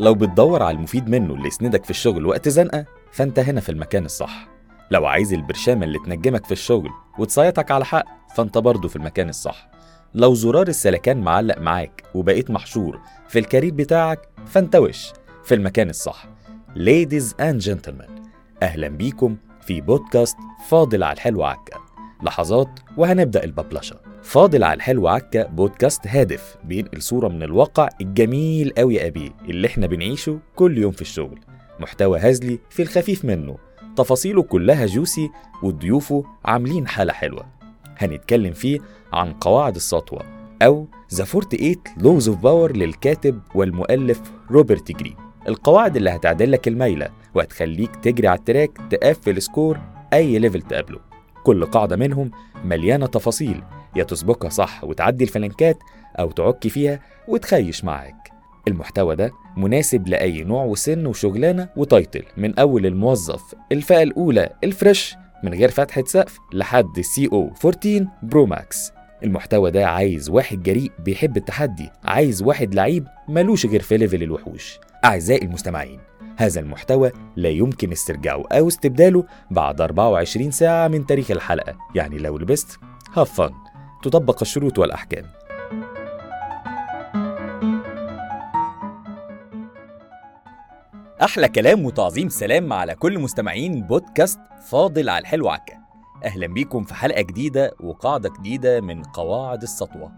لو بتدور على المفيد منه اللي يسندك في الشغل وقت زنقة فانت هنا في المكان الصح. لو عايز البرشامة اللي تنجمك في الشغل وتصيطك على حق فانت برضه في المكان الصح. لو زرار السلكان معلق معاك وبقيت محشور في الكارير بتاعك فانت وش؟ في المكان الصح. Ladies and gentlemen أهلا بيكم في بودكاست فاضل على الحلو عكا. لحظات وهنبدأ الببلشة. فاضل على الحلو عكا بودكاست هادف بينقل صورة من الواقع الجميل قوي يا أبيه اللي إحنا بنعيشه كل يوم في الشغل. محتوى هزلي في الخفيف منه. تفاصيله كلها juicy وضيوفه عاملين حالة حلوة. هنتكلم فيه عن قواعد السطوة أو the 48 laws of power للكاتب والمؤلف روبرت جرين. القواعد اللي هتعدل لك الميلة وهتخليك تجري على ال track تقفل score أي level تقابله. كل قاعدة منهم مليانة تفاصيل يا تطبقها صح وتعدي الفلنكات أو تعك فيها وتهيس معاك. المحتوى ده مناسب لأي نوع وسن وشغلانة و title من أول الموظف الفئة الأولى ال fresh من غير فتحة سقف لحد ال CEO 14 pro max. المحتوى ده عايز واحد جريء بيحب التحدي عايز واحد لعيب ملوش غير في level الوحوش. أعزائي المستمعين هذا المحتوى لا يمكن استرجاعه أو استبداله بعد 24 ساعة من تاريخ الحلقة. يعني لو لبست هاف فن تطبق الشروط والأحكام. أحلى كلام وتعظيم سلام على كل مستمعين بودكاست فاضل على الحلو عكا أهلا بيكم في حلقة جديدة وقاعدة جديدة من قواعد السطوة.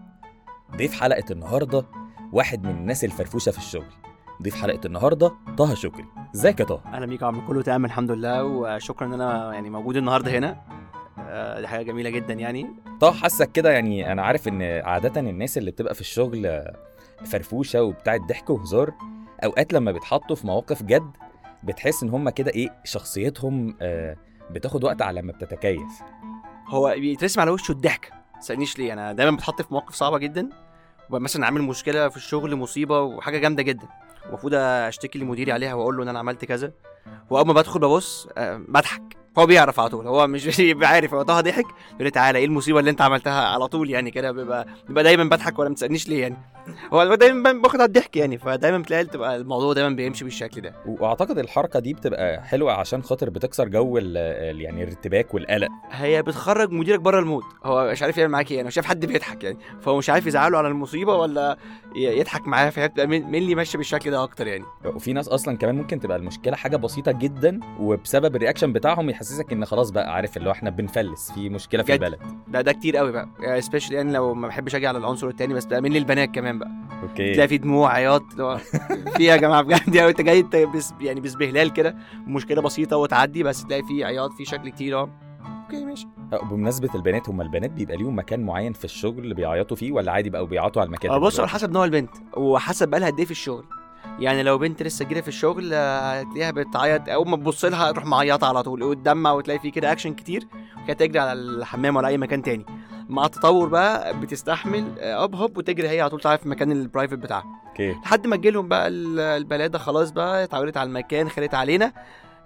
ضيف حلقة النهاردة واحد من الناس الفرفوشة في الشغل. ضيف حلقة النهاردة طه شكري. ازيك يا طه؟ أهلا بيك يا عم كله تمام الحمد لله وشكرا إن أنا يعني موجود النهارده هنا. آه، دي حاجة جميلة جدا يعني. طه حاسك كده يعني أنا عارف إن عادة الناس اللي بتبقى في الشغل فرفوشة وبتاعت ضحك وهزار أوقات لما بيتحطوا في مواقف جد بتحس إن هم كده إيه شخصيتهم آه، بتاخد وقت على ما بتتكيف. هو بيترسم على وشه الضحك ما تسألنيش ليه أنا دايما بتحط في مواقف صعبة جدا. مثلا عامل مشكلة في الشغل مصيبة وحاجة جامدة جدا المفروض أشتكي لمديري عليها وأقول له إن أنا عملت كذا. وأول ما بدخل ببص آه، بضحك. هو بيعرف على طول هو مش بيبقى عارف هو طه ضحك يقول لي تعالى إيه المصيبة اللي أنت عملتها؟ على طول يعني كده بيبقى بيبقى دايما بضحك ولا ما تسالنيش ليه يعني. هو دايما باخد على الضحك يعني فدايما بتلاقي تبقى الموضوع دايما بيمشي بالشكل ده. وأعتقد الحركة دي بتبقى حلوة عشان خاطر بتكسر جو يعني الارتباك والقلق. هي بتخرج مديرك بره ال mood. هو مش عارف يعمل معاك إيه أنا شايف حد بيضحك يعني فهو مش عارف يزعله على المصيبة ولا يضحك معاه فهي بتبقى مين اللي ماشيه بالشكل ده أكتر يعني. وفي ناس أصلا كمان ممكن تبقى المشكلة حاجة بسيطة جدا وبسبب ال reaction بتاعهم يحسسك إن خلاص بقى عارف اللي هو إحنا بنفلس في مشكلة في. البلد. ده ده كتير قوي بقى. specially يعني لو ما بحبش أجي على العنصر التاني بس بقى من للبنات كمان بقى؟ okay. تلاقي في دموع عياط في يا جماعة بجد يعني أنت جاي بس يعني بسبهلال كده مشكلة بسيطة وتعدي بس تلاقي في عياط في شكل كتير آه. okay ماشي. أه، بمناسبه البنات هم البنات بيبقى ليهم مكان معين في الشغل اللي بيعيطوا فيه ولا عادي بقوا بيعيطوا على المكاتب آه بص على؟ حسب نوع البنت وحسب بقى لها قد إيه في الشغل. يعني لو بنت لسه جديده في الشغل آه، هتلاقيها بتعيط أول ما تبص لها تروح معيطة على طول وتدمع وتلاقي في كده اكشن كتير وكانت تجري على الحمام ولا أي مكان تاني. مع التطور بقى بتستحمل آه، هوب وتجري هي على طول تعرف في المكان ال private بتاعها. okay. لحد ما تجيلهم بقى ال- البلاده خلاص بقى اتعودت على المكان خلت علينا.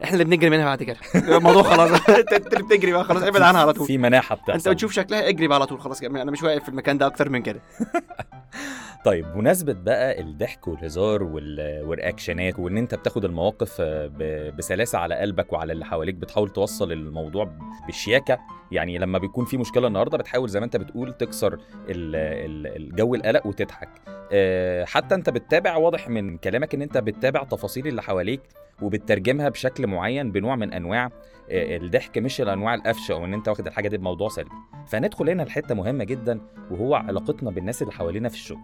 إحنا اللي بنجري منها بعد كده. الموضوع خلاص. انت اللي بتجري بقى. خلاص ابعد عنها على طول. في مناحة بتاعتها انت بتشوف شكلها اجري بقى على طول. خلاص كده. أنا مش واقف في المكان ده أكتر من كده. طيب بمناسبة بقى الضحك والهزار وال- وال reactionات وإن أنت بتاخد المواقف ب- بسلاسة على قلبك وعلى اللي حواليك بتحاول توصل الموضوع بالشياكة يعني لما بيكون في مشكلة النهاردة بتحاول زي ما أنت بتقول تكسر ال- ال- الجو القلق وتضحك. آه، حتى أنت بتتابع واضح من كلامك إن أنت بتتابع تفاصيل اللي حواليك وبتترجمها بشكل معين بنوع من أنواع آه، الضحك مش الأنواع القفشة أو ان أنت واخد الحاجة دي بموضوع سلبي. فندخل هنا لحته مهمة جدا وهو علاقتنا بالناس اللي حوالينا في الشغل.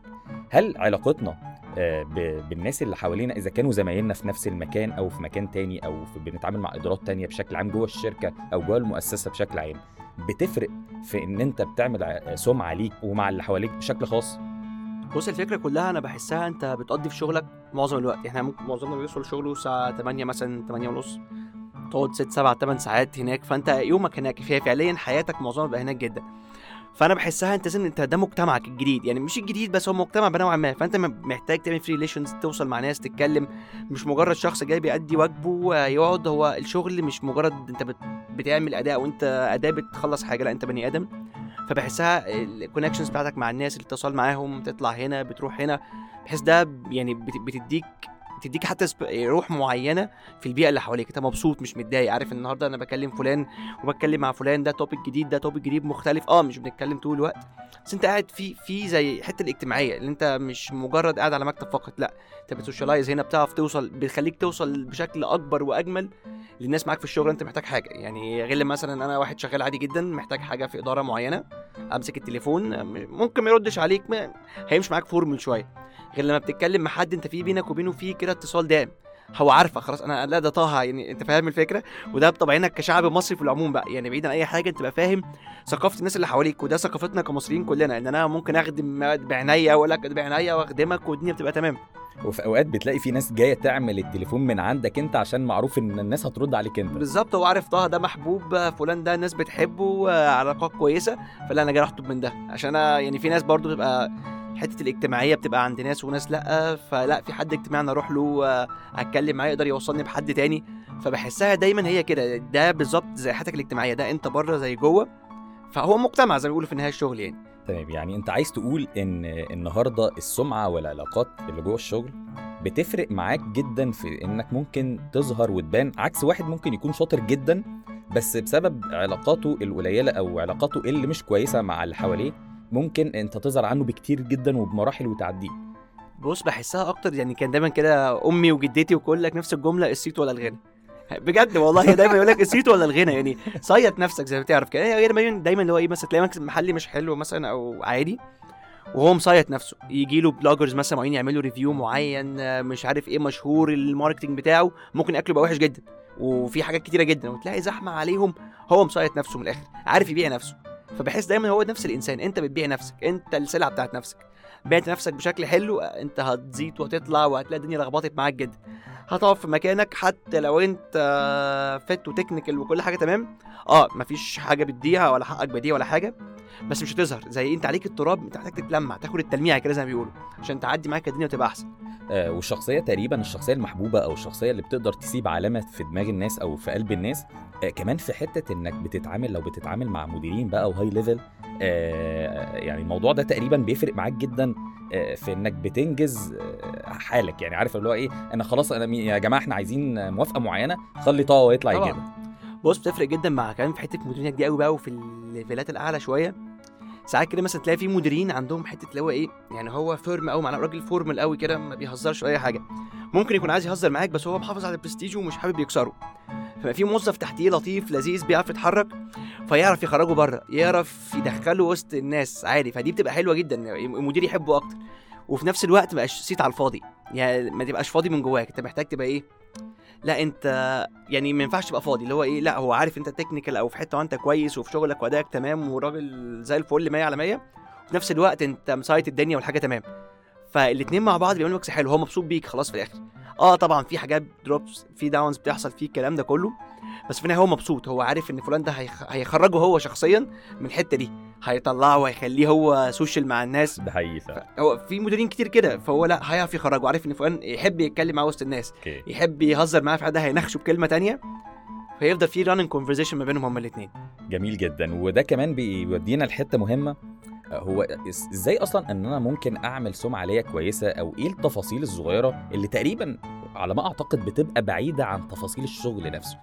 هل علاقتنا آه، بالناس اللي حوالينا إذا كانوا زمايلنا في نفس المكان أو في مكان تاني أو في بنتعامل مع إدارات تانية بشكل عام جوه الشركة أو جوه المؤسسة بشكل عام بتفرق في إن أنت بتعمل سمعة ليك ومع اللي حواليك بشكل خاص؟ بص الفكرة كلها أنا بحسها أنت بتقضي في شغلك معظم الوقت. إحنا ممكن معظمنا بيوصل شغله الساعة 8 مثلا 8 ونص تقعد 6 7 8 ساعات هناك. فأنت يومك هناك فيها فعليا حياتك معظمها بقى هناك جدا. فأنا بحسها أنت لازم أنت ده مجتمعك الجديد. يعني مش الجديد بس هو مجتمع بنوع ما. فأنت محتاج تعمل free relations توصل مع ناس تتكلم. مش مجرد شخص جاي بيأدي واجبه يقعد هو الشغل مش مجرد أنت بت بتعمل أداء وأنت أداء بتخلص حاجة. لأ أنت بني آدم. فبحسها ال connections بتاعتك مع الناس الاتصال معاهم تطلع هنا بتروح هنا بحس ده يعني بت- تديك حتى سب... روح معينة في البيئة اللي حواليك. انت مبسوط مش متضايق عارف النهارده أنا بكلم فلان وبتكلم مع فلان ده topic جديد ده topic جديد مختلف. آه مش بنتكلم طول الوقت. بس انت قاعد في في زي حتة الاجتماعية اللي انت مش مجرد قاعد على مكتب فقط لا. انت بت socialize هنا بتعرف توصل بتخليك توصل بشكل أكبر وأجمل للناس معاك في الشغل. انت محتاج حاجة يعني غير مثلا أنا واحد شغال عادي جدا محتاج حاجة في إدارة معينة أمسك التليفون ممكن ما يردش عليك ما هيمشي معاك فورمال شوية. غير لما بتتكلم مع حد انت في بينك وبينه في كده اتصال دائم. هو عارفه خلاص أنا لا ده طه يعني أنت فاهم الفكرة؟ وده بطبعنا كشعب مصري في العموم بقى. يعني بعيد عن أي حاجة أنت تبقى فاهم ثقافة الناس اللي حواليك وده ثقافتنا كمصريين كلنا. إن أنا ممكن أخدم بعناية واقول لك بعناية وأخدمك والدنيا بتبقى تمام. وفي أوقات بتلاقي في ناس جاية تعمل التليفون من عندك أنت عشان معروف إن الناس هترد عليك أنت. بالظبط هو عارف طه ده محبوب فلان ده الناس بتحبه علاقات كويسة فلا أنا جاي اخطب من ده. عشان أنا يعني في ناس برضو بتبقى حتة الاجتماعية بتبقى عند ناس وناس لأ فلأ في حد اجتماعي أنا أروح له أتكلم معاه يقدر يوصلني بحد تاني. فبحسها دايما هي كده ده بالظبط زي حياتك الاجتماعية ده أنت بره زي جوه. فهو مجتمع زي ما بيقولوا في النهاية الشغل يعني. تمام يعني أنت عايز تقول إن النهارده السمعة والعلاقات اللي جوه الشغل بتفرق معاك جدا في إنك ممكن تظهر وتبان؟ عكس واحد ممكن يكون شاطر جدا بس بسبب علاقاته القليلة أو علاقاته اللي مش كويسة مع اللي حواليه ممكن انت تظهر عنه بكتير جدا وبمراحل وتعديه. بص بحسها أكتر يعني كان دايما كده أمي وجدتي وكل لك نفس الجملة الصيت ولا الغنى. بجد والله دايما يقول لك الصيت ولا الغنى يعني صيت نفسك زي ما بتعرف كده. هي دايما اللي هو إيه مثلا تلاقي محلي مش حلو مثلا أو عادي وهو مصيت نفسه. يجي له bloggers مثلا معين يعملوا review معين مش عارف إيه مشهور ال marketing بتاعه ممكن اكله يبقى وحش جدا. وفي حاجات كتيرة جدا وتلاقي زحمة عليهم هو مصيت نفسه من الآخر عارف يبيع نفسه. فبحس دايما هو نفس الإنسان أنت بتبيع نفسك أنت السلعة بتاعت نفسك. بعت نفسك بشكل حلو أنت هتزيد وهتطلع وهتلاقي الدنيا لخبطت معاك جدا. هتقف في مكانك حتى لو أنت فت و technical وكل حاجة تمام. آه مفيش حاجة بتضيع ولا حقك بيضيع ولا حاجة. بس مش هتظهر. زي انت عليك التراب انت محتاج تتلمع تاخد التلميع كده زي ما بيقولوا عشان تعدي معاك الدنيا وتبقى أحسن. آه والشخصية تقريبا الشخصية المحبوبة أو الشخصية اللي بتقدر تسيب علامة في دماغ الناس أو في قلب الناس آه كمان في حتة إنك بتتعامل لو بتتعامل مع مديرين بقى و high level آه يعني الموضوع ده تقريبا بيفرق معاك جدا آه في إنك بتنجز آه حالك. يعني عارف اللي هو إيه؟ أنا خلاص أنا يا جماعة إحنا عايزين موافقة معينة خلي طه يطلع يجيبها. بص بتفرق جدا مع كمان في حتة مديرينك دي قوي بقى وفي ال levels الأعلى شوية. ساعات كده مثلا تلاقي في مديرين عندهم حتة اللي هو إيه يعني هو firm قوي معناه راجل formal قوي كده ما بيهزرش أي حاجة. ممكن يكون عايز يهزر معاك بس هو محافظ على البرستيج ومش حابب يكسره. فبقى في موظف تحتيه لطيف لذيذ بيعرف يتحرك فيعرف يخرجه بره يعرف يدخله وسط الناس عادي. فدي بتبقى حلوة جدا المدير يحبه أكتر. وفي نفس الوقت ما بقاش صيت على الفاضي. يعني ما تبقاش فاضي من جواك أنت محتاج تبقى إيه لا أنت يعني ما ينفعش تبقى فاضي. اللي هو إيه لا هو عارف أنت technical أو في حتة وأنت كويس وفي شغلك وأدائك تمام وراجل زي الفل 100 على 100 وفي نفس الوقت أنت مصيت الدنيا والحاجة تمام. فالاثنين مع بعض بيعملوا mix حلو هو مبسوط بيك خلاص في الآخر. آه طبعا في حاجات drops في downs بتحصل فيه الكلام ده كله. بس في النهاية هو مبسوط. هو عارف إن فلان ده هيخ... هيخرجه هو شخصيا من الحتة دي. هيطلعه وهيخليه هو social مع الناس. ده حقيقي هو في مديرين كتير كده فهو لا هيعرف يخرجه. عارف إن فلان يحب يتكلم مع وسط الناس. okay. يحب يهزر معاه في حد هينخشه بكلمة تانية. فيفضل في running conversation ما بينهم هما الاثنين جميل جدا. وده كمان بيودينا لحتة مهمة. هو إزاي أصلا إن أنا ممكن أعمل سمعة ليا كويسة؟ أو إيه التفاصيل الصغيرة اللي تقريبا على ما أعتقد بتبقى بعيدة عن تفاصيل الشغل نفسه؟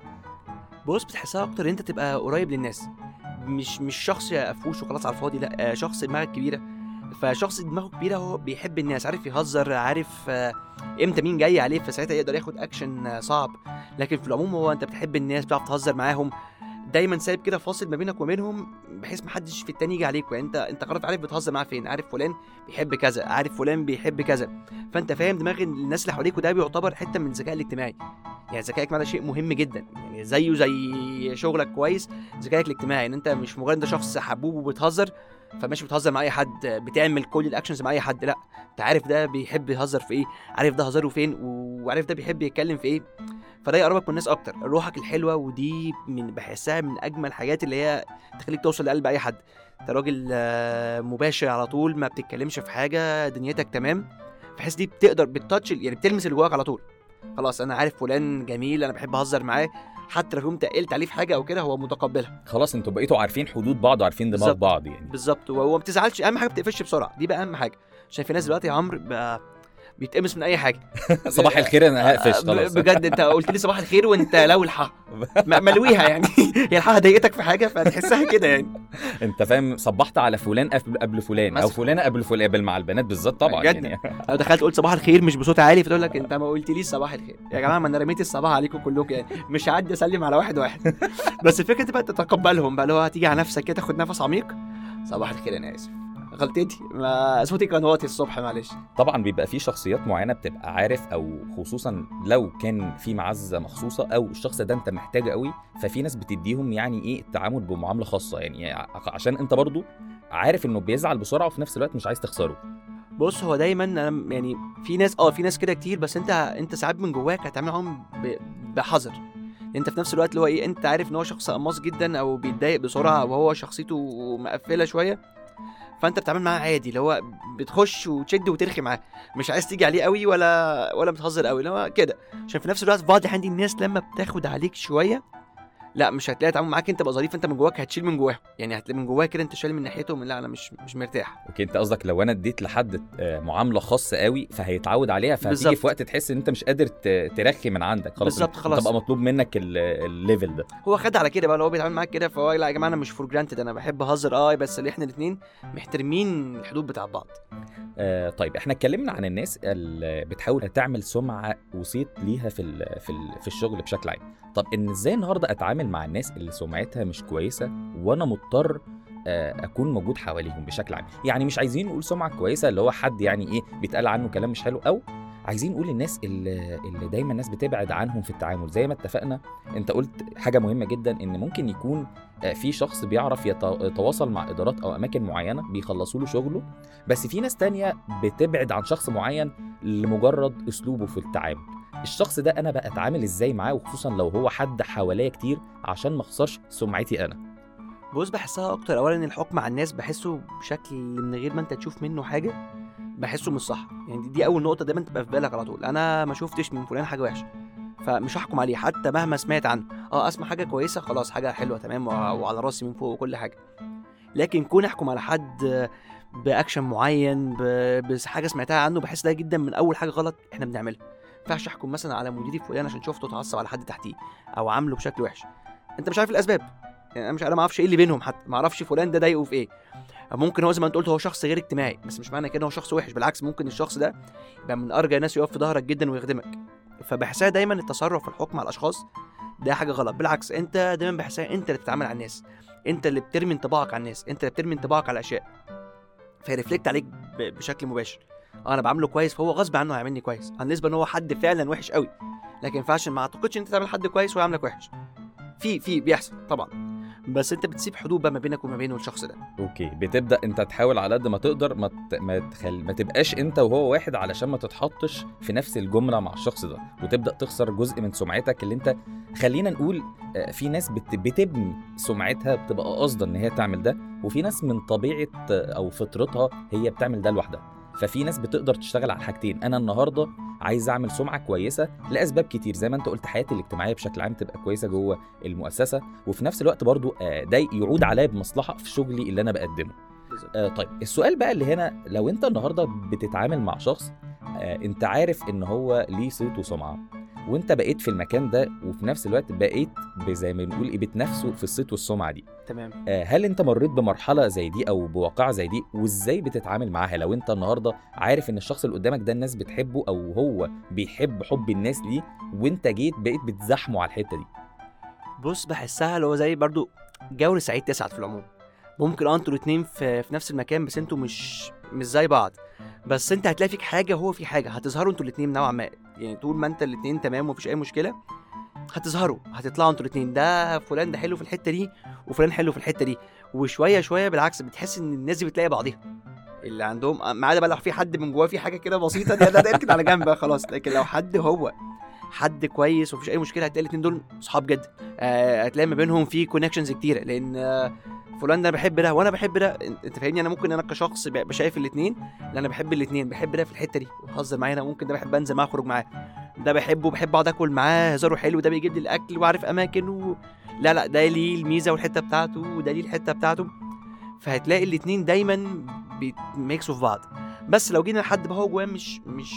بص بتحسها أكتر إن أنت تبقى قريب للناس. مش مش شخص قفوش وخلاص على الفاضي لأ شخص دماغك كبيرة. فشخص دماغه كبيرة هو بيحب الناس عارف يهزر عارف آه، إمتى مين جاي عليه فساعتها يقدر ياخد اكشن آه، صعب. لكن في العموم هو أنت بتحب الناس بتعرف تهزر معاهم. دايما سايب كده فاصل ما بينك وبينهم بحيث محدش في التاني يجي عليك يعني انت انت خلاص عارف بتهزر معاه فين عارف فلان بيحب كذا عارف فلان بيحب كذا. فانت فاهم دماغ الناس اللي حواليك وده بيعتبر حتة من الذكاء الاجتماعي. يعني ذكائك ده شيء مهم جدا. يعني زيه زي شغلك كويس ذكائك الاجتماعي. ان انت مش مجرد انت شخص حبوب وبتهزر فماشي بتهزر مع أي حد بتعمل كل ال actions مع أي حد. لا أنت عارف ده بيحب يهزر في إيه عارف ده هزاره فين وعارف ده بيحب يتكلم في إيه. فده يقربك من الناس أكتر. روحك الحلوة ودي من بحسها من أجمل الحاجات اللي هي تخليك توصل لقلب أي حد. أنت راجل آه، مباشر على طول ما بتتكلمش في حاجة دنيتك تمام. بحس دي بتقدر بتتاتش يعني بتلمس اللي جواك على طول. خلاص أنا عارف فلان جميل أنا بحب أهزر معاه. حتى لو يوم تقلت عليه في حاجة أو كده هو متقبلها. خلاص أنتوا بقيتوا عارفين حدود بعض وعارفين دماغ. بعض يعني. بالظبط. وما بتزعلش. أهم حاجة ما بتقفلش بسرعة. دي بقى أهم حاجة. عشان في ناس دلوقتي يا عمرو بقى بيتقمص من أي حاجة. صباح الخير أنا هقفش ب- خلاص. بجد أنت قلت لي صباح الخير وأنت لو الحق م- ملويها يعني. هي الحق ضايقتك في حاجة فتحسها كده يعني. أنت فاهم صبحت على فلان قبل فلان أو. فلانة قبل فلان قبل مع البنات بالذات طبعا بجد. يعني. لو دخلت قلت صباح الخير مش بصوت عالي فتقول لك أنت ما قلتليش صباح الخير. يا جماعة ما أنا رميت الصباح عليكم كلكم يعني. مش هعدي أسلم على واحد واحد. بس الفكرة تبقى تتقبلهم بقى اللي هو هتيجي على نفسك كده تاخد نفس عميق. صباح الخير أنا آسف. غلطتي ما صوتي كان واطي الصبح معلش. طبعا بيبقى في شخصيات معينة بتبقى عارف أو خصوصا لو كان في معزة مخصوصة أو الشخص ده أنت محتاجه قوي ففي ناس بتديهم يعني إيه التعامل بمعاملة خاصة. يعني عشان أنت برضو عارف إنه بيزعل بسرعة وفي نفس الوقت مش عايز تخسره. بص هو دايما أنا يعني في ناس آه في ناس كده كتير بس أنت أنت ساعات من جواك هتعمل معاهم بحذر. أنت في نفس الوقت اللي هو إيه أنت عارف إن هو شخص قماص جدا أو بيتضايق بسرعة أو هو شخصيته مقفلة شوية. فانت بتتعامل معاه عادي اللي هو بتخش وتشد وترخي معاه. مش عايز تيجي عليه قوي ولا ولا بتهزر قوي اللي هو كده. عشان في نفس الوقت في بعض الاحيان دي الناس لما بتاخد عليك شوية لا مش هتلاقي تعامل معاك انت بقى ظريف انت من جواك هتشيل من جواهم يعني هتلاقي من جواك كده انت شايل من ناحيتهم لا أنا مش مش مرتاح. أوكي أنت قصدك لو أنا اديت لحد آه، معاملة خاصة قوي فهيتعود عليها فهتيجي. في وقت تحس إن أنت مش قادر ترخي من عندك. خلاص بالظبط، خلاص. تبقى مطلوب منك ال- ال level ده. هو خد على كده بقى لو هو بيتعامل معاك كده فهو لا يا جماعة أنا مش for granted أنا بحب اهزر آه بس اللي إحنا الاثنين محترمين الحدود بتاع بعض. آه طيب إحنا اتكلمنا عن الناس اللي بتحاول تعمل سمعة وصيت ليها في ال في ال في الشغل بشكل عام. طب إن إزاي النهارده أتعامل مع الناس اللي سمعتها مش كويسة وأنا مضطر آه، أكون موجود حواليهم بشكل عام. يعني مش عايزين نقول سمعة كويسة اللي هو حد يعني إيه بيتقال عنه كلام مش حلو أو عايزين نقول الناس اللي, اللي دايما الناس بتبعد عنهم في التعامل. زي ما اتفقنا أنت قلت حاجة مهمة جدا إن ممكن يكون آه، في شخص بيعرف يت- يتواصل مع إدارات أو أماكن معينة بيخلصوا له شغله بس في ناس تانية بتبعد عن شخص معين لمجرد أسلوبه في التعامل. الشخص ده أنا بقى أتعامل إزاي معاه وخصوصا لو هو حد حواليا كتير عشان ما أخسرش سمعتي أنا. بص بحسها أكتر. اولا الحكم على الناس بحسه بشكل من غير ما أنت تشوف منه حاجة بحسه مش صح. يعني دي, أول نقطة دايما تبقى في بالك على طول. أنا ما شفتش من فلان حاجة وحشة فمش هحكم عليه. حتى مهما سمعت عنه آه أسمع حاجة كويسة خلاص حاجة حلوة تمام وع- وعلى راسي من فوق وكل حاجة. لكن كون أحكم على حد بأكشن معين بحاجة سمعتها عنه بحس ده جدا من أول حاجة غلط إحنا بنعملها. ينفعش احكم مثلا على مديري فلان عشان شفته اتعصب على حد تحتيه أو عامله بشكل وحش. أنت مش عارف الأسباب. يعني أنا مش أنا ما أعرفش إيه اللي بينهم حتى ما أعرفش فلان ده ضايقه في إيه. ممكن هو زي ما أنت قلت هو شخص غير اجتماعي بس مش معنى كده هو شخص وحش. بالعكس ممكن الشخص ده يبقى من أرجى الناس يقف في ظهرك جدا ويخدمك. فبحسها دايما التصرف في الحكم على الأشخاص ده حاجة غلط. بالعكس أنت دايما بحسها أنت اللي بتتعامل على الناس. أنت اللي بترمي انطباعك على الناس. أنت اللي بترمي انطباعك على الاشياء فيرفلكت عليك بشكل مباشر. أنا بعامله كويس فهو غصب عنه هيعملني كويس بالنسبة إن هو حد فعلا وحش قوي. لكن ينفعش ما اعتقدش إن انت تعمل حد كويس ويعاملك وحش. في في بيحصل طبعا. بس انت بتسيب حدود بقى ما بينك وما بينه الشخص ده. أوكي. بتبدأ انت تحاول على قد ما تقدر ما ت... ما, تخل... ما تبقاش انت وهو واحد علشان ما تتحطش في نفس الجملة مع الشخص ده. وتبدأ تخسر جزء من سمعتك اللي انت خلينا نقول آه، في ناس بت... بتبني سمعتها بتبقى قاصدة إن هي تعمل ده وفي ناس من طبيعة آه، أو فطرتها هي بتعمل ده لوحدها. ففي ناس بتقدر تشتغل على حاجتين. أنا النهارده عايز أعمل سمعة كويسة لأسباب كتير. زي ما أنت قلت حياتي الاجتماعية بشكل عام تبقى كويسة جوه المؤسسة وفي نفس الوقت برضو آه، ده يعود عليا بمصلحة في شغلي اللي أنا بقدمه. آه طيب السؤال بقى اللي هنا لو أنت النهارده بتتعامل مع شخص آه أنت عارف إن هو ليه صيت وسمعة وانت بقيت في المكان ده وفي نفس الوقت بقيت زي ما بنقول إيه بتنافسه في الصيت والسمعة دي. تمام. آه هل انت مريت بمرحلة زي دي أو بواقعة زي دي؟ وإزاي بتتعامل معاها؟ لو انت النهارده عارف إن الشخص اللي قدامك ده الناس بتحبه أو هو بيحب حب الناس ليه وانت جيت بقيت بتزاحمه على الحتة دي. بص بحسها اللي هو زي برضو جور سعيد تسعد في العموم. ممكن آه أنتوا الاتنين في, في نفس المكان بس أنتوا مش مش زي بعض. بس انت هتلاقي فيك حاجة وهو في حاجة. هتظهروا أنتوا الاتنين نوعا ما. يعني طول ما انت الاتنين تمام ومفيش أي مشكلة هتظهروا هتطلعوا أنتوا الاتنين. ده فلان ده حلو في الحتة دي وفلان حلو في الحتة دي. وشوية شوية بالعكس بتحس إن الناس دي بتلاقي بعضيها. اللي عندهم ما عدا بقى لو في حد من جواه في حاجة كده بسيطة ده ده اركن على جنب خلاص. لكن لو حد هو حد كويس ومفيش أي مشكلة هتلاقي الاتنين دول صحاب جدا آه، هتلاقي ما بينهم في كونكشنز كتيرة لأن آه، فلان ده بحب ده وأنا بحب ده. أنت فاهمني؟ أنا ممكن أنا كشخص بشايف الاثنين لا أنا بحب الاثنين بحب ده في الحتة دي وبهزر معاه هنا ممكن ده بحب أنزل معاه أخرج معاه. ده بحبه بحب أقعد آكل معاه هزاره حلو ده بيجيب لي الأكل وعارف أماكن و... لا لا ده ليه الميزة والحتة بتاعته وده ليه الحتة بتاعته. فهتلاقي الاثنين دايما بيتميكسوا في بعض. بس لو جينا لحد بقى هو جواه مش مش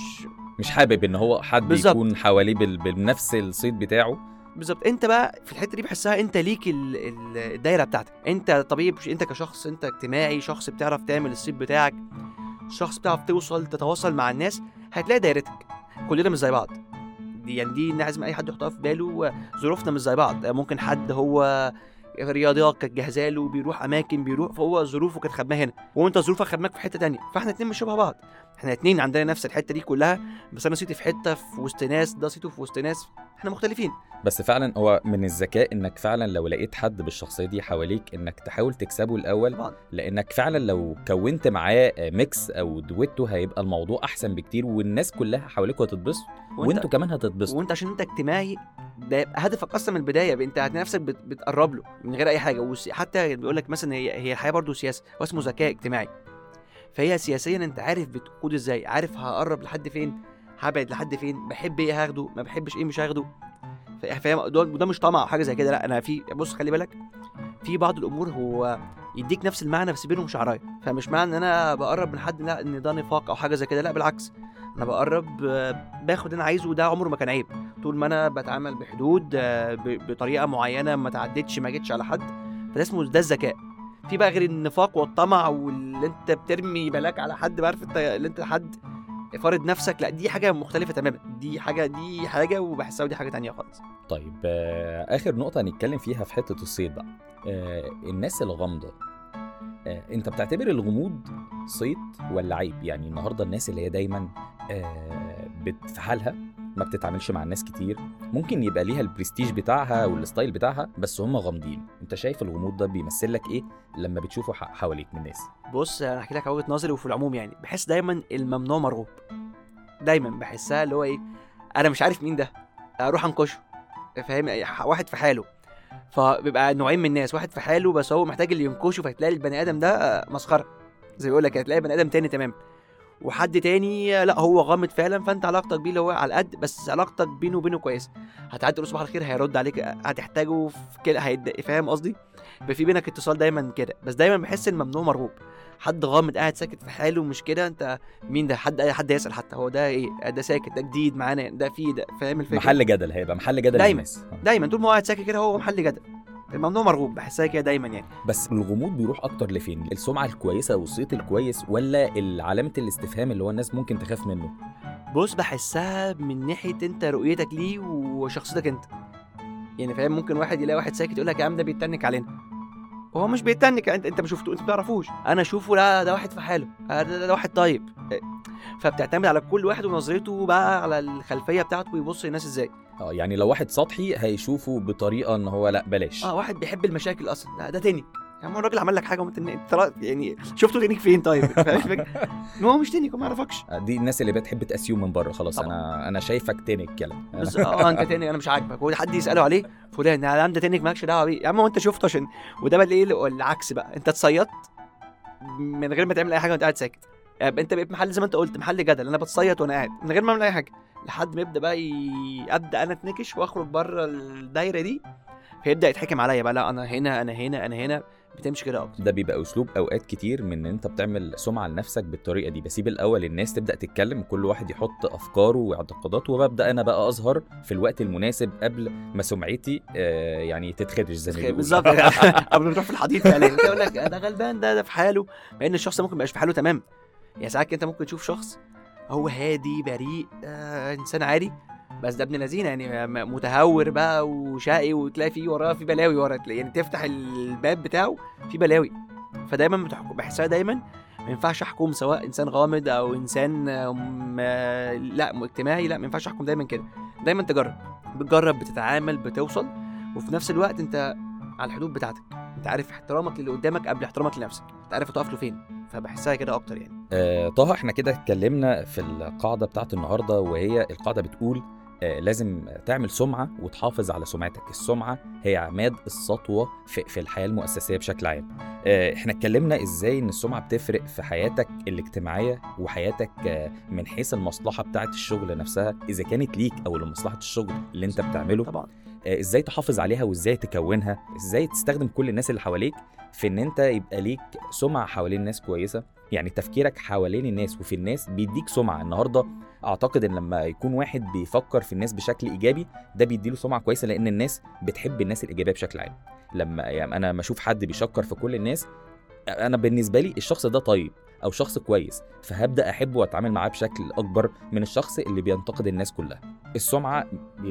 مش حابب إن هو حد بالظبط. يكون حواليه بنفس الصيت بتاعه. بالظبط. أنت بقى في الحتة دي بحسها أنت ليك ال- ال- الدايرة بتاعتك. أنت طبيب أنت كشخص أنت اجتماعي شخص بتعرف تعمل الصيت بتاعك شخص بتعرف توصل تتواصل مع الناس هتلاقي دايرتك. كلنا مش زي بعض. دي يعني دي لازم أي حد يحطها في باله. ظروفنا مش زي بعض. ممكن حد هو رياضيات كانت جاهزة له بيروح أماكن بيروح فهو ظروفه كانت خدماه هنا وأنت ظروفك خدماك في حتة تانية. فإحنا اتنين مش شبه بعض. إحنا اتنين عندنا نفس الحتة دي كلها بس أنا صيتي في حتة في وسط ناس ده صيته في وسط ناس إحنا مختلفين. بس فعلا هو من الذكاء إنك فعلا لو لقيت حد بالشخصية دي حواليك إنك تحاول تكسبه الأول طبعا. لإنك فعلا لو كونت معاه mix أو دويتو هيبقى الموضوع أحسن بكتير والناس كلها حواليكوا هتتبسط وأنتوا كمان هتتبسطوا. وأنت عشان أنت اجتماعي ده هدفك أصلا من البداية أنت هتلاقي نفسك بت- بتقرب له من غير أي حاجة. وس- حتى بيقول لك مثلا هي هي الحياة برضه سياسة هو اسمه ذكاء اجتماعي. فهي سياسيا أنت عارف بتقود إزاي عارف هقرب لحد فين هبعد لحد فين بحب إيه هاخده ما بحبش إيه مش هاخده. فاهم ده مش طمع أو حاجة زي كده لأ أنا في بص خلي بالك في بعض الأمور هو يديك نفس المعنى بس بينهم شعرايه فمش معنى إن أنا بقرب من حد لأ إن ده نفاق أو حاجة زي كده لأ بالعكس. أنا بقرب باخد أنا عايزه وده عمره ما كان عيب. طول ما أنا بتعامل بحدود بطريقة معينة ما تعدتش ما جيتش على حد فده اسمه ده الذكاء. في بقى غير النفاق والطمع واللي انت بترمي بلاك على حد عارف انت اللي انت حد فارض نفسك لا دي حاجة مختلفة تماما. دي حاجة دي حاجة وبحسها ودي حاجة تانية خالص. طيب آه، آخر نقطة هنتكلم فيها في حتة الصيت بقى. آه، الناس الغامضة آه، انت بتعتبر الغموض صيت ولا عيب؟ يعني النهارده الناس اللي هي دايما آه، في حالها ما بتتعاملش مع الناس كتير. ممكن يبقى ليها البرستيج بتاعها وال style بتاعها بس هم غامضين. انت شايف الغموض ده بيمثل لك إيه لما بتشوفه حواليك من الناس؟ بص أنا احكي لك وجهة نظري وفي العموم يعني. بحس دايما الممنوع مرغوب دايما بحسها اللي هو إيه أنا مش عارف مين ده أروح انكشه. فاهم؟ واحد في حاله. فبيبقى نوعين من الناس واحد في حاله بس هو محتاج اللي ينكشه فتلاقي البني آدم ده آه، مسخرة. زي بيقول لك هتلاقي بني آدم تاني تمام وحد تاني لأ هو غامض فعلا فأنت علاقتك بيه اللي هو على قد بس علاقتك بينه وبينه كويسة. هتعدي تقول صباح الخير هيرد عليك هتحتاجه في كده هيد... فاهم قصدي؟ يبقى في بينك اتصال دايما كده. بس دايما بحس الممنوع مرغوب. حد غامض قاعد ساكت في حاله مش كده أنت مين ده؟ حد حد يسأل حتى. هو ده إيه؟ ده ساكت ده جديد معانا ده فيه ده فاهم الفكرة؟ محل جدل هيبقى محل جدل دايما. آه. دايما. طول ما هو قاعد ساكت كده هو محل جدل. الممنوع مرغوب بحسها كده دايما يعني. بس الغموض بيروح أكتر لفين؟ السمعة الكويسة والصيت الكويس ولا علامة الاستفهام اللي هو الناس ممكن تخاف منه؟ بص بحسها من ناحية أنت رؤيتك ليه وشخصيتك أنت. يعني فاهم ممكن واحد يلاقي واحد ساكت يقول لك يا عم ده بيتنك علينا. وهو مش بيتنك أنت أنت ما شفته أنت ما تعرفوش. أنا أشوفه لا ده واحد في حاله. آه، ده, ده, واحد طيب. آه، فبتعتمد على كل واحد ونظرته بقى على الخلفية بتاعته بيبص للناس إزاي. آه يعني لو واحد سطحي هيشوفه بطريقة إن هو لأ بلاش. آه واحد بيحب المشاكل أصلا. ده, ده تنك يا عم الراجل عمل لك حاجة وانت يعني شفته تنك فين طيب؟ إن هو مش تنك هو ما يعرفكش. آه، دي الناس اللي بتحب تاسيوم من بره. خلاص طبعا. أنا أنا شايفك تنك يلا بس آه أنت تنك أنا مش عاجبك. هو حد يسأله عليه؟ فلان يا عم ده تنك مالكش دعوة بيه. يا عم هو أنت شفته عشان وده بقى إيه العكس بقى. أنت اتصيدت من غير ما تعمل أي حاجة وأنت قاعد ساكت. انت بقيت محل زي ما انت قلت محل جدل. أنا بتصيد وأنا قاعد من غير ما اعمل أي حاجة. لحد ما يبدأ بقى ي... ابدا أنا اتنكش وأخرج بره الدايرة دي فيبدأ يتحكم عليا بقى. لا أنا هنا أنا هنا أنا هنا. بتمشي كده أكتر ده بيبقى أسلوب أوقات كتير من إن أنت بتعمل سمعة لنفسك بالطريقة دي. بسيب الأول الناس تبدأ تتكلم كل واحد يحط أفكاره واعتقاداته وببدأ أنا بقى أظهر في الوقت المناسب قبل ما سمعتي آه يعني تتخدش زي ما بيقولوا. بالظبط. قبل ما تروح في الحديد فعلا. انت يقول لك ده غلبان ده ده في حاله. مع إن الشخص ممكن ما يبقاش في حاله تمام. يعني ساعات انت ممكن تشوف شخص هو هادي بريء آه إنسان عادي بس ده ابن لذينة يعني م- متهور بقى وشقي وتلاقي فيه وراه في بلاوي ورا تلاقي- يعني تفتح الباب بتاعه في بلاوي. فدايما بحسها دايما ما ينفعش أحكم سواء إنسان غامض أو إنسان آه، لأ اجتماعي لأ ما ينفعش أحكم دايما كده. دايما تجرب بتجرب بتتعامل بتوصل وفي نفس الوقت أنت على الحدود بتاعتك. أنت عارف احترامك للي قدامك قبل احترامك لنفسك. أنت عارف هتقف له فين. فبحسها كده أكتر يعني. آه طه إحنا كده اتكلمنا في القاعدة بتاعت النهارده وهي القاعدة بتقول آه لازم تعمل سمعة وتحافظ على سمعتك. السمعة هي عماد السطوة في, في الحياة المؤسسية بشكل عام. آه إحنا اتكلمنا إزاي إن السمعة بتفرق في حياتك الاجتماعية وحياتك آه من حيث المصلحة بتاعت الشغل نفسها إذا كانت ليك أو لمصلحة الشغل اللي أنت بتعمله. طبعا. آه، إزاي تحافظ عليها وإزاي تكونها؟ إزاي تستخدم كل الناس اللي حواليك؟ في إن أنت يبقى ليك سمعة حوالين الناس كويسة يعني تفكيرك حوالين الناس وفي الناس بيديك سمعة. النهارده أعتقد إن لما يكون واحد بيفكر في الناس بشكل إيجابي ده بيديله سمعة كويسة لأن الناس بتحب الناس الإيجابية بشكل عام. لما يعني أنا لما أشوف حد بيشكر في كل الناس أنا بالنسبة لي الشخص ده طيب أو شخص كويس فهبدأ أحبه وأتعامل معاه بشكل أكبر من الشخص اللي بينتقد الناس كلها. السمعة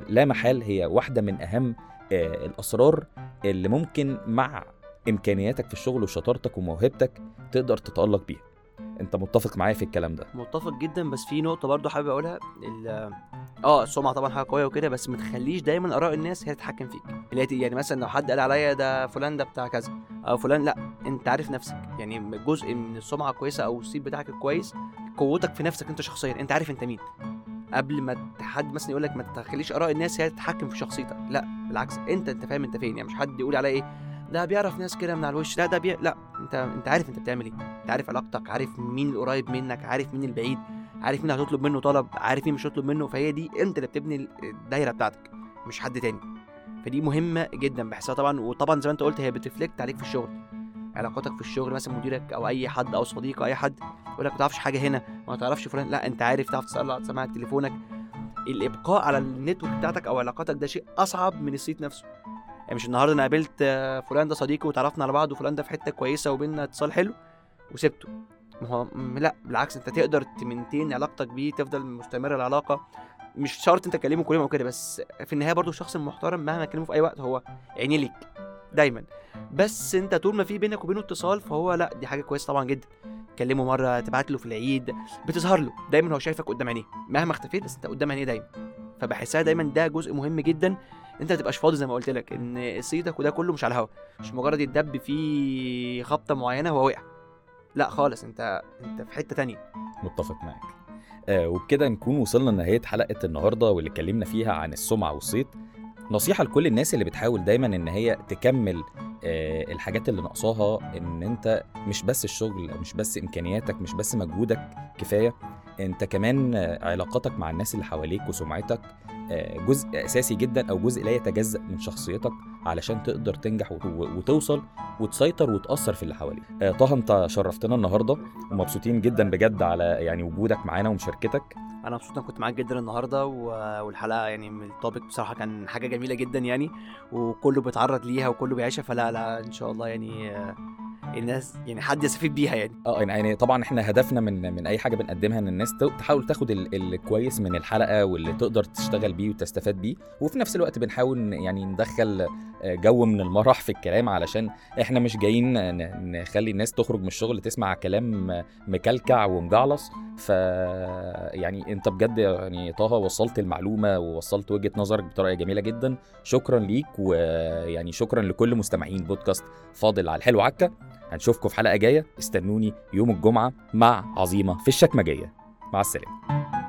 لا محال هي واحدة من أهم آه، الأسرار اللي ممكن مع إمكانياتك في الشغل وشطارتك وموهبتك تقدر تتألق بيها. أنت متفق معايا في الكلام ده؟ متفق جدا بس في نقطة برضو حابب أقولها. آه السمعة طبعا حاجة قوية وكده بس ما تخليش دايما آراء الناس هي تتحكم فيك. اللي يعني مثلا لو حد قال عليا ده فلان ده بتاع كذا أو فلان لا أنت عارف نفسك. يعني جزء من السمعة كويسة أو الصيت بتاعك الكويس قوتك في نفسك أنت شخصيا. أنت عارف أنت مين. قبل ما حد مثلا يقول لك ما تخليش آراء الناس هي تتحكم في شخصيتك. لا بالعكس أنت أنت فاهم أنت فين. يعني مش حد يقول عليا إيه ده بيعرف ناس كده من على الوش. لا ده بي... لا انت انت عارف انت بتعمل إيه. انت عارف علاقتك عارف مين القريب منك عارف مين البعيد عارف مين هتطلب منه طلب عارف مين مش هتطلب منه. فهي دي انت اللي بتبني الدايرة بتاعتك مش حد تاني. فدي مهمة جدا بحسها طبعا. وطبعا زي ما انت قلت هي بتفلكت عليك في الشغل. علاقاتك في الشغل مثلا مديرك أو أي حد أو صديق أو أي حد يقول لك ما تعرفش حاجة هنا ما تعرفش فلان. لا انت عارف تعرف تسال على سماعه تليفونك. الإبقاء على النتورك بتاعتك أو علاقاتك ده شيء أصعب من الصيت نفسه. مش النهارده أنا قابلت فلان ده صديقي وتعرفنا على بعض وفلان ده في حتة كويسة وبيننا اتصال حلو وسبته. ما هو لا بالعكس انت تقدر تمنتين علاقتك بيه تفضل مستمرة العلاقة. مش شرط انت تكلمه كل يوم أو كده بس في النهاية برضو الشخص المحترم مهما تكلمه في اي وقت هو عيني ليك دايما. بس انت طول ما في بينك وبينه اتصال فهو لا دي حاجة كويسة طبعا جدا. كلمه مرة تبعت له في العيد بتظهر له دايما هو شايفك قدام عينيه. مهما اختفيت بس انت قدام عينيه دايما. فبحسها دايما ده جزء مهم جدا انت ما تبقاش فاضي زي ما قلت لك ان صيتك وده كله مش على الهوا. مش مجرد يتدب فيه خبطة معينة وهو وقع. لا خالص انت انت في حتة تانية. متفق معاك. آه وبكده نكون وصلنا لنهاية حلقة النهاردة واللي اتكلمنا فيها عن السمعة والصيت. نصيحة لكل الناس اللي بتحاول دايما إن هي تكمل آه الحاجات اللي ناقصاها إن أنت مش بس الشغل مش بس إمكانياتك مش بس مجهودك كفاية. أنت كمان علاقاتك مع الناس اللي حواليك وسمعتك جزء أساسي جدا أو جزء لا يتجزأ من شخصيتك علشان تقدر تنجح وت- وتوصل وتسيطر وتأثر في اللي حواليك. آه، طه انت شرفتنا النهارده ومبسوطين جدا بجد على يعني وجودك معانا ومشاركتك. أنا مبسوط إن كنت معاك جدا النهارده والحلقة يعني من التوبيك بصراحة كان حاجة جميلة جدا يعني وكله بيتعرض ليها وكله بيعيشها فلا لا إن شاء الله يعني آه، الناس يعني حد يستفيد بيها يعني. آه يعني- يعني طبعا إحنا هدفنا من من أي حاجة بنقدمها إن الناس تحاول تاخد ال- الكويس من الحلقة واللي تقدر تشتغل بيه وتستفاد بيه وفي نفس الوقت بنحاول يعني ندخل آه، جو من المرح في الكلام علشان إحنا مش جايين نخلي الناس تخرج من الشغل تسمع كلام آه، مكلكع ومجعلص. ف يعني أنت بجد يعني طه وصلت المعلومة ووصلت وجهة نظرك بطريقة جميلة جدا. شكرا ليك ويعني شكرا لكل مستمعين بودكاست فاضل على الحلو عكا. هنشوفكم في حلقة جاية. استنوني يوم الجمعة مع عظيمة في الشكمجية. مع السلامة.